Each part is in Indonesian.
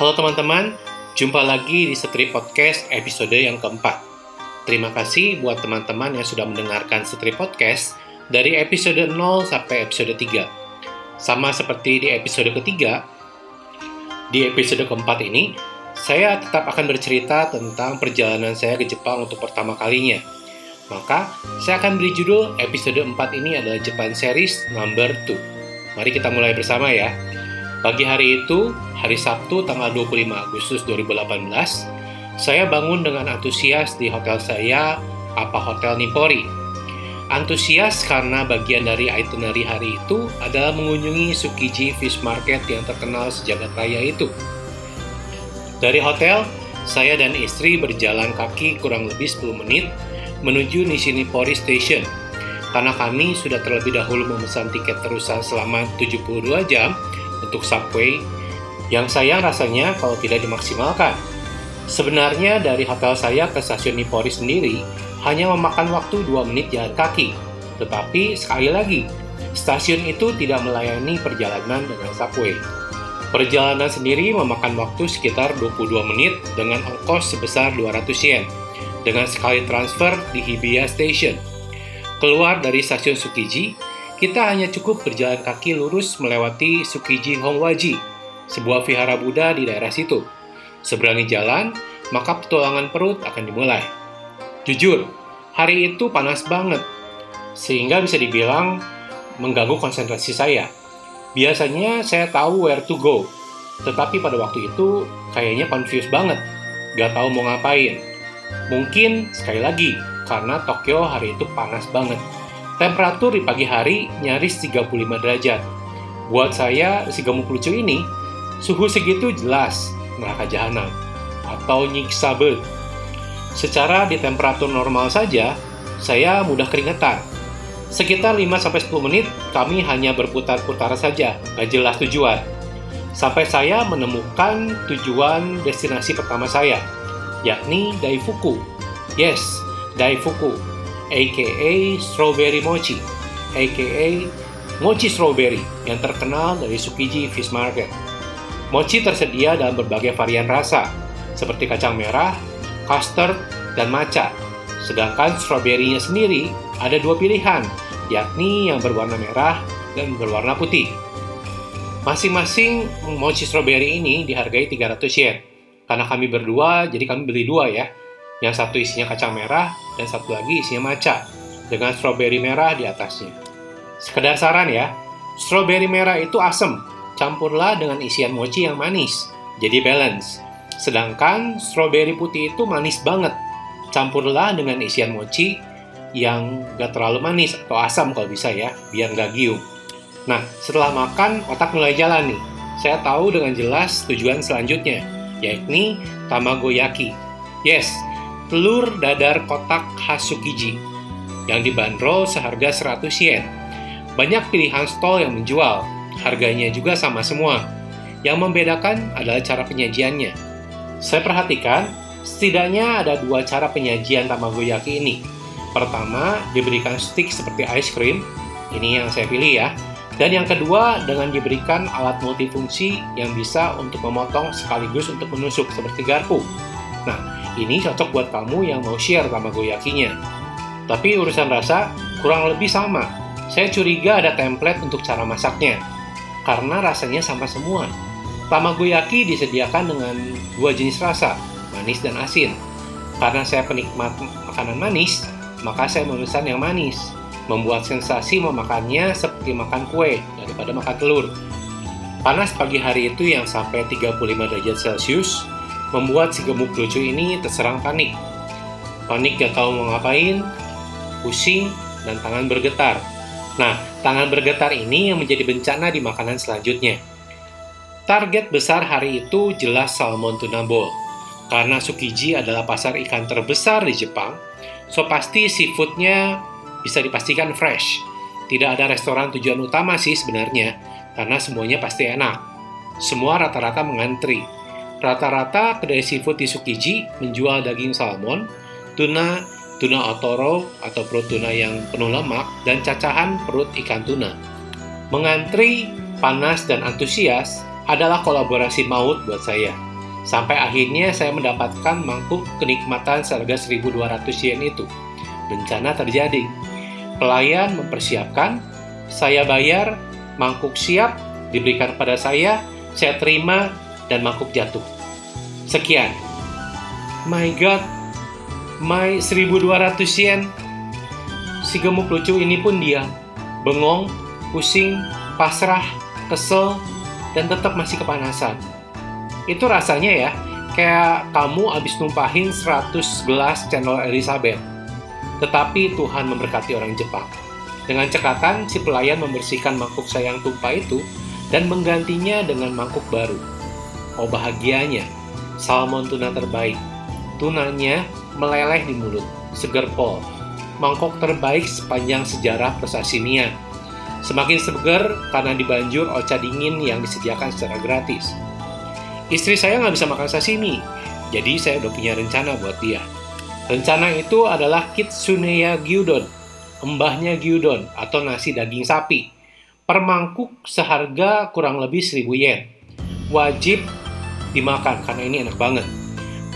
Halo teman-teman, jumpa lagi di Setri Podcast episode yang keempat. Terima kasih buat teman-teman yang sudah mendengarkan Setri Podcast dari episode 0 sampai episode 3. Sama seperti di episode ketiga, di episode keempat ini, saya tetap akan bercerita tentang perjalanan saya ke Jepang untuk pertama kalinya. Maka, saya akan beri judul episode 4 ini adalah Japan Series Number 2. Mari kita mulai bersama ya. Pagi hari itu, hari Sabtu tanggal 25 Agustus 2018, saya bangun dengan antusias di hotel saya, apa Hotel Nippori. Antusias karena bagian dari itinerary hari itu adalah mengunjungi Tsukiji Fish Market yang terkenal sejagat raya itu. Dari hotel, saya dan istri berjalan kaki kurang lebih 10 menit menuju Nishinipori Station. Karena kami sudah terlebih dahulu memesan tiket terusan selama 72 jam, untuk subway yang sayang rasanya kalau tidak dimaksimalkan. Sebenarnya dari hotel saya ke stasiun Nippori sendiri hanya memakan waktu 2 menit jalan kaki. Tetapi sekali lagi, stasiun itu tidak melayani perjalanan dengan subway. Perjalanan sendiri memakan waktu sekitar 22 menit dengan ongkos sebesar 200 yen dengan sekali transfer di Hibiya Station. Keluar dari stasiun Tsukiji, kita hanya cukup berjalan kaki lurus melewati Sukiji Hongwaji, sebuah vihara Buddha di daerah situ. Seberangi jalan, maka petualangan perut akan dimulai. Jujur, hari itu panas banget, sehingga bisa dibilang mengganggu konsentrasi saya. Biasanya saya tahu where to go, tetapi pada waktu itu kayaknya confused banget, gak tahu mau ngapain. Mungkin sekali lagi, karena Tokyo hari itu panas banget. Temperatur di pagi hari nyaris 35 derajat. Buat saya, si gemuk lucu ini, suhu segitu jelas neraka jahanam atau nyiksa bet. Secara di temperatur normal saja, saya mudah keringetan. Sekitar 5-10 menit, kami hanya berputar-putar saja, gak jelas tujuan. Sampai saya menemukan tujuan destinasi pertama saya, yakni Daifuku. Yes, Daifuku aka Strawberry Mochi, aka Mochi Strawberry yang terkenal dari Tsukiji Fish Market. Mochi tersedia dalam berbagai varian rasa, seperti kacang merah, custard, dan matcha. Sedangkan strawberry-nya sendiri ada dua pilihan, yakni yang berwarna merah dan berwarna putih. Masing-masing mochi strawberry ini dihargai 300 yen. Karena kami berdua, jadi kami beli dua ya. Yang satu isinya kacang merah dan satu lagi isinya matcha dengan stroberi merah di atasnya. Sekedar saran ya, stroberi merah itu asam, campurlah dengan isian mochi yang manis, jadi balance. Sedangkan stroberi putih itu manis banget, campurlah dengan isian mochi yang gak terlalu manis atau asam kalau bisa ya, biar gak giung. Nah, setelah makan, otak mulai jalan nih. Saya tahu dengan jelas tujuan selanjutnya, yakni tamagoyaki. Yes, telur dadar kotak khas Sukiji yang dibanderol seharga 100 yen. Banyak pilihan stall yang menjual, harganya juga sama semua. Yang membedakan adalah cara penyajiannya. Saya perhatikan, setidaknya ada dua cara penyajian tamagoyaki ini. Pertama, diberikan stick seperti ice cream, ini yang saya pilih ya. Dan yang kedua, dengan diberikan alat multifungsi yang bisa untuk memotong sekaligus untuk menusuk seperti garpu. Nah, ini cocok buat kamu yang mau share tamagoyakinya. Tapi urusan rasa kurang lebih sama. Saya curiga ada template untuk cara masaknya. Karena rasanya sama semua. Tamagoyaki disediakan dengan dua jenis rasa, manis dan asin. Karena saya penikmat makanan manis, maka saya memesan yang manis. Membuat sensasi memakannya seperti makan kue daripada makan telur. Panas pagi hari itu yang sampai 35 derajat Celcius membuat si gemuk lucu ini terserang panik. Panik gak tahu mau ngapain, pusing, dan tangan bergetar. Nah, tangan bergetar ini yang menjadi bencana di makanan selanjutnya. Target besar hari itu jelas salmon tuna bowl. Karena Tsukiji adalah pasar ikan terbesar di Jepang, so pasti seafoodnya bisa dipastikan fresh. Tidak ada restoran tujuan utama sih sebenarnya, karena semuanya pasti enak. Semua rata-rata mengantri, Rata-rata kedai seafood di Sukiji menjual daging salmon, tuna, tuna otoro atau perut tuna yang penuh lemak, dan cacahan perut ikan tuna. Mengantri, panas, dan antusias adalah kolaborasi maut buat saya. Sampai akhirnya saya mendapatkan mangkuk kenikmatan seharga 1200 yen itu. Bencana terjadi. Pelayan mempersiapkan, saya bayar, mangkuk siap, diberikan kepada saya, saya terima, dan mangkuk jatuh. Sekian. My God, my 1200 yen. Si gemuk lucu ini pun diam, bengong, pusing, pasrah, kesel, dan tetap masih kepanasan. Itu rasanya ya, kayak kamu abis numpahin 100 gelas cendol Elizabeth. Tetapi Tuhan memberkati orang Jepang. Dengan cekatan, si pelayan membersihkan mangkuk sayang tumpah itu dan menggantinya dengan mangkuk baru. Oh bahagianya, salmon tuna terbaik. Tunanya meleleh di mulut, seger pol. Mangkok terbaik sepanjang sejarah persasimian. Semakin seger karena dibanjur ocha dingin yang disediakan secara gratis. Istri saya nggak bisa makan sashimi, jadi saya udah punya rencana buat dia. Rencana itu adalah Kitsuneya Gyudon, embahnya gyudon atau nasi daging sapi. Per mangkuk seharga kurang lebih 1000 yen. Wajib dimakan karena ini enak banget.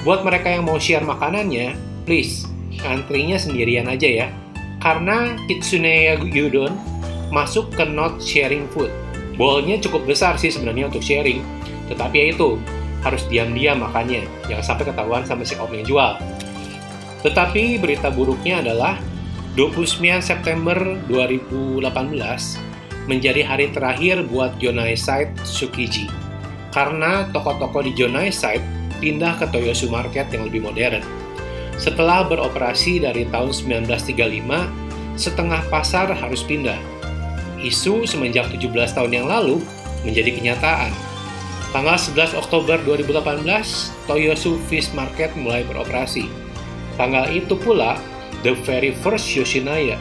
Buat mereka yang mau share makanannya, please antrinya sendirian aja ya. Karena Kitsuneya Gyudon masuk ke not sharing food. Bowlnya cukup besar sih sebenarnya untuk sharing, tetapi ya itu harus diam-diam makannya, jangan sampai ketahuan sama si om yang jual. Tetapi berita buruknya adalah 29 September 2018 menjadi hari terakhir buat Jonai Site Tsukiji. Karena toko-toko di Jonai Site pindah ke Toyosu Market yang lebih modern. Setelah beroperasi dari tahun 1935, setengah pasar harus pindah. Isu semenjak 17 tahun yang lalu menjadi kenyataan. Tanggal 11 Oktober 2018, Toyosu Fish Market mulai beroperasi. Tanggal itu pula the very first Yoshinaya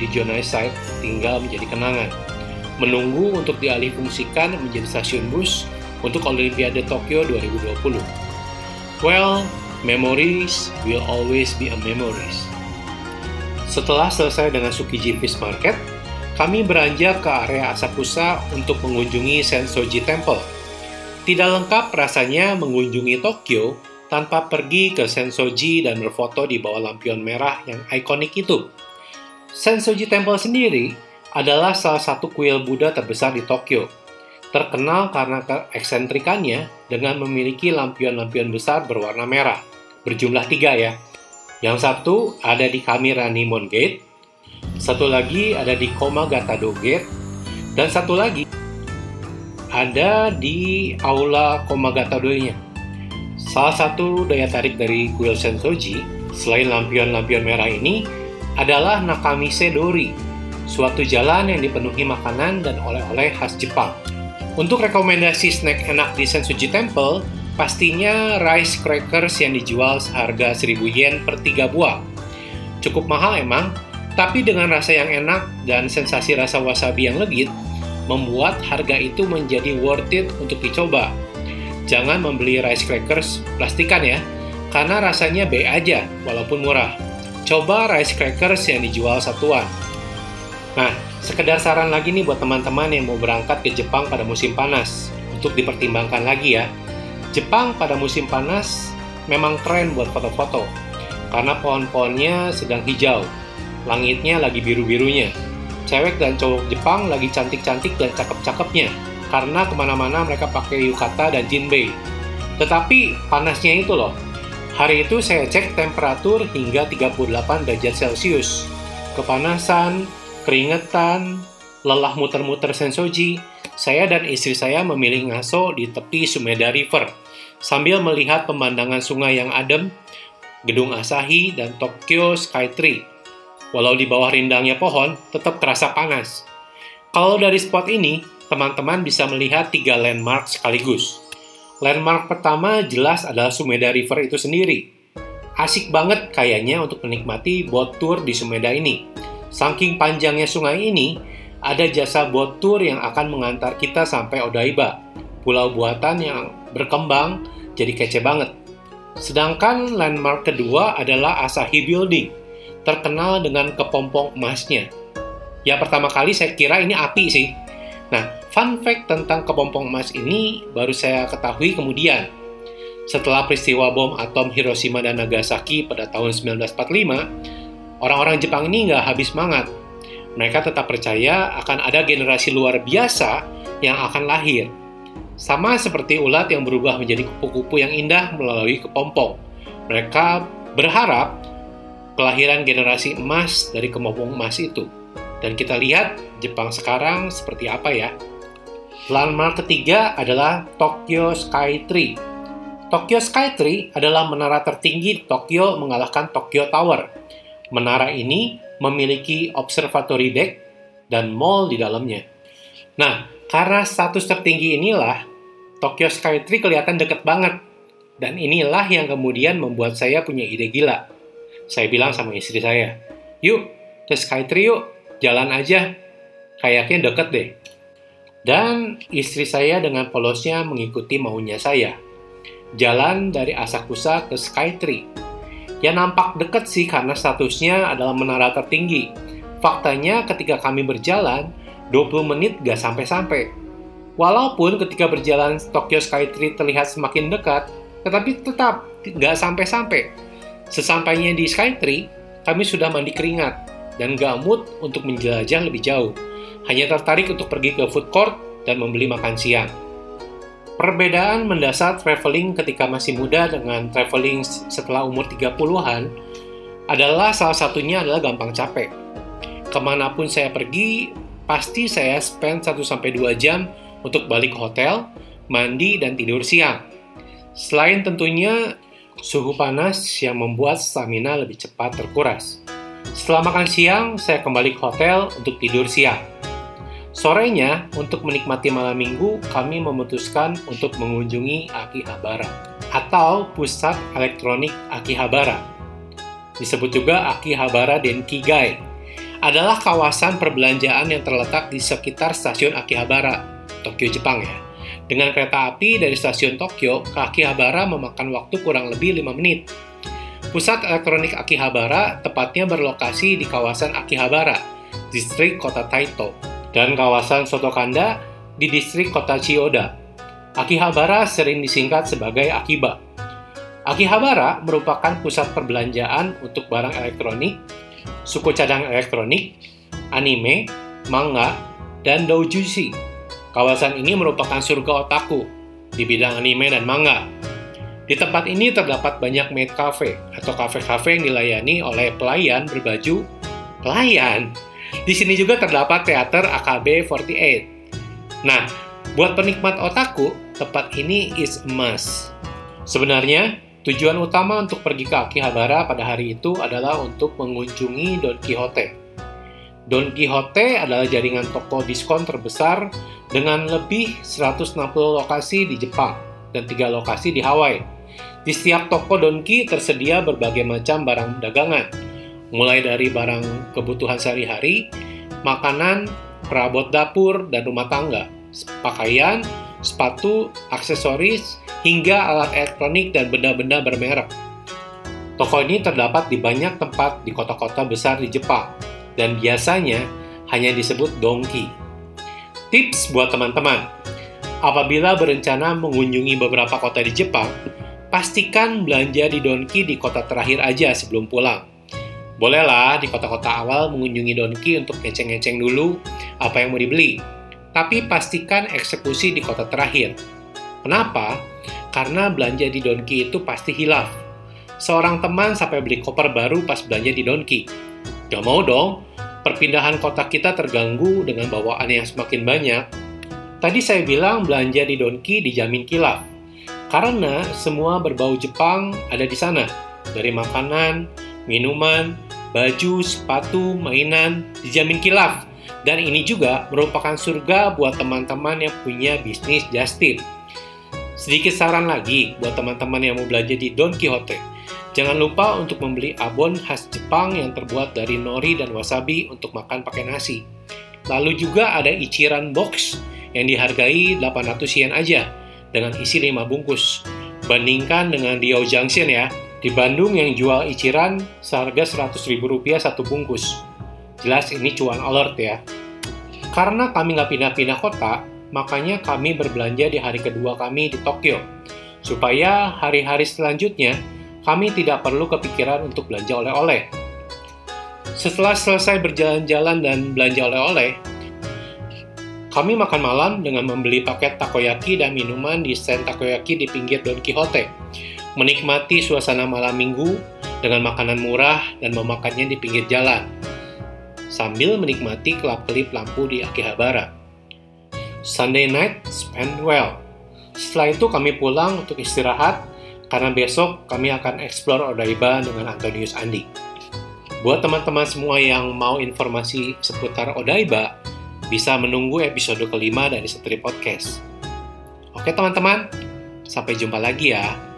di Jonai Site tinggal menjadi kenangan. Menunggu untuk dialihfungsikan menjadi stasiun bus untuk Olimpiade Tokyo 2020. Well, memories will always be a memories. Setelah selesai dengan Tsukiji Fish Market, kami beranjak ke area Asakusa untuk mengunjungi Sensoji Temple. Tidak lengkap rasanya mengunjungi Tokyo tanpa pergi ke Sensoji dan berfoto di bawah lampion merah yang ikonik itu. Sensoji Temple sendiri adalah salah satu kuil Buddha terbesar di Tokyo. Terkenal karena keeksentrikannya dengan memiliki lampion-lampion besar berwarna merah. Berjumlah tiga ya. Yang satu ada di Kamiranimon Gate, satu lagi ada di Komagatado Gate, dan satu lagi ada di Aula Komagatado-nya. Salah satu daya tarik dari kuil Sensoji, selain lampion-lampion merah ini, adalah Nakamise Dori, suatu jalan yang dipenuhi makanan dan oleh-oleh khas Jepang. Untuk rekomendasi snack enak di Sensoji Temple, pastinya rice crackers yang dijual seharga 1000 yen per 3 buah. Cukup mahal emang, tapi dengan rasa yang enak dan sensasi rasa wasabi yang legit, membuat harga itu menjadi worth it untuk dicoba jangan membeli rice crackers plastikan ya, karena rasanya B aja walaupun murah. Coba rice crackers yang dijual satuan. Nah, sekedar saran lagi nih buat teman-teman yang mau berangkat ke Jepang pada musim panas. Untuk dipertimbangkan lagi ya. Jepang pada musim panas memang tren buat foto-foto. Karena pohon-pohonnya sedang hijau. Langitnya lagi biru-birunya. Cewek dan cowok Jepang lagi cantik-cantik dan cakep-cakepnya karena ke mana-mana mereka pakai yukata dan jinbei. Tetapi panasnya itu loh, hari itu saya cek temperatur hingga 38 derajat Celcius. Kepanasan, keringetan, lelah muter-muter sensoji, saya dan istri saya memilih ngaso di tepi Sumeda River sambil melihat pemandangan sungai yang adem, gedung Asahi, dan Tokyo Skytree. Walau di bawah rindangnya pohon, tetap terasa panas. Kalau dari spot ini, teman-teman bisa melihat tiga landmark sekaligus. Landmark pertama jelas adalah Sumeda River itu sendiri. Asik banget kayaknya untuk menikmati boat tour di Sumeda ini. Saking panjangnya sungai ini, ada jasa boat tour yang akan mengantar kita sampai Odaiba, pulau buatan yang berkembang jadi kece banget. Sedangkan landmark kedua adalah Asahi Building, terkenal dengan kepompong emasnya. Ya pertama kali saya kira ini api sih. Nah, Fun fact tentang kepompong emas ini baru saya ketahui kemudian. Setelah peristiwa bom atom Hiroshima dan Nagasaki pada tahun 1945, orang-orang Jepang ini nggak habis semangat. Mereka tetap percaya akan ada generasi luar biasa yang akan lahir. Sama seperti ulat yang berubah menjadi kupu-kupu yang indah melalui kepompong. Mereka berharap kelahiran generasi emas dari kepompong emas itu. Dan kita lihat Jepang sekarang seperti apa ya. Landmark ketiga adalah Tokyo Sky Tree. Tokyo Sky Tree adalah menara tertinggi Tokyo mengalahkan Tokyo Tower. Menara ini memiliki observatory deck dan mall di dalamnya. Nah, karena status tertinggi inilah, Tokyo Sky Tree kelihatan dekat banget. Dan inilah yang kemudian membuat saya punya ide gila. Saya bilang sama istri saya, yuk ke Sky Tree yuk, jalan aja. Kayaknya deket deh. Dan istri saya dengan polosnya mengikuti maunya saya. Jalan dari Asakusa ke Skytree. Ya nampak dekat sih karena statusnya adalah menara tertinggi. Faktanya ketika kami berjalan, 20 menit gak sampai-sampai. Walaupun ketika berjalan Tokyo Skytree terlihat semakin dekat, tetapi tetap gak sampai-sampai. Sesampainya di Skytree, kami sudah mandi keringat dan gak mood untuk menjelajah lebih jauh hanya tertarik untuk pergi ke food court dan membeli makan siang. Perbedaan mendasar traveling ketika masih muda dengan traveling setelah umur 30-an adalah salah satunya adalah gampang capek. Ke mana pun saya pergi, pasti saya spend 1-2 jam untuk balik hotel, mandi, dan tidur siang. Selain tentunya suhu panas yang membuat stamina lebih cepat terkuras. Setelah makan siang, saya kembali ke hotel untuk tidur siang. Sorenya, untuk menikmati malam minggu, kami memutuskan untuk mengunjungi Akihabara atau Pusat Elektronik Akihabara. Disebut juga Akihabara Denkigai. Adalah kawasan perbelanjaan yang terletak di sekitar stasiun Akihabara, Tokyo, Jepang ya. Dengan kereta api dari stasiun Tokyo ke Akihabara memakan waktu kurang lebih 5 menit. Pusat elektronik Akihabara tepatnya berlokasi di kawasan Akihabara, distrik kota Taito, dan kawasan Sotokanda di distrik kota Chiyoda. Akihabara sering disingkat sebagai Akiba. Akihabara merupakan pusat perbelanjaan untuk barang elektronik, suku cadang elektronik, anime, manga, dan doujinshi. Kawasan ini merupakan surga otaku di bidang anime dan manga. Di tempat ini terdapat banyak maid cafe atau kafe-kafe yang dilayani oleh pelayan berbaju pelayan di sini juga terdapat teater AKB 48. Nah, buat penikmat otaku, tempat ini is a must. Sebenarnya, tujuan utama untuk pergi ke Akihabara pada hari itu adalah untuk mengunjungi Don Quixote. Don Quixote adalah jaringan toko diskon terbesar dengan lebih 160 lokasi di Jepang dan tiga lokasi di Hawaii. Di setiap toko Donki tersedia berbagai macam barang dagangan, mulai dari barang kebutuhan sehari-hari, makanan, perabot dapur dan rumah tangga, pakaian, sepatu, aksesoris, hingga alat elektronik dan benda-benda bermerek. Toko ini terdapat di banyak tempat di kota-kota besar di Jepang, dan biasanya hanya disebut Donki. Tips buat teman-teman, apabila berencana mengunjungi beberapa kota di Jepang, pastikan belanja di Donki di kota terakhir aja sebelum pulang Bolehlah di kota-kota awal mengunjungi Donki untuk ngeceng-ngeceng dulu apa yang mau dibeli. Tapi pastikan eksekusi di kota terakhir. Kenapa? Karena belanja di Donki itu pasti hilaf. Seorang teman sampai beli koper baru pas belanja di Donki. Gak mau dong, perpindahan kota kita terganggu dengan bawaan yang semakin banyak. Tadi saya bilang belanja di Donki dijamin kilaf. Karena semua berbau Jepang ada di sana. Dari makanan, minuman, baju, sepatu, mainan, dijamin kilaf. Dan ini juga merupakan surga buat teman-teman yang punya bisnis just tip. Sedikit saran lagi buat teman-teman yang mau belanja di Don Quixote. Jangan lupa untuk membeli abon khas Jepang yang terbuat dari nori dan wasabi untuk makan pakai nasi. Lalu juga ada Ichiran Box yang dihargai 800 yen aja dengan isi 5 bungkus. Bandingkan dengan Dio Junction ya, di Bandung yang jual iciran seharga Rp100.000 satu bungkus. Jelas ini cuan alert ya. Karena kami nggak pindah-pindah kota, makanya kami berbelanja di hari kedua kami di Tokyo. supaya hari-hari selanjutnya kami tidak perlu kepikiran untuk belanja oleh-oleh. Setelah selesai berjalan-jalan dan belanja oleh-oleh, kami makan malam dengan membeli paket takoyaki dan minuman di stand takoyaki di pinggir Don Quixote, menikmati suasana malam minggu dengan makanan murah dan memakannya di pinggir jalan, sambil menikmati kelap-kelip lampu di Akihabara. Sunday night spend well. Setelah itu kami pulang untuk istirahat karena besok kami akan explore Odaiba dengan Antonius Andi. Buat teman-teman semua yang mau informasi seputar Odaiba, bisa menunggu episode kelima dari Setri Podcast. Oke teman-teman, sampai jumpa lagi ya.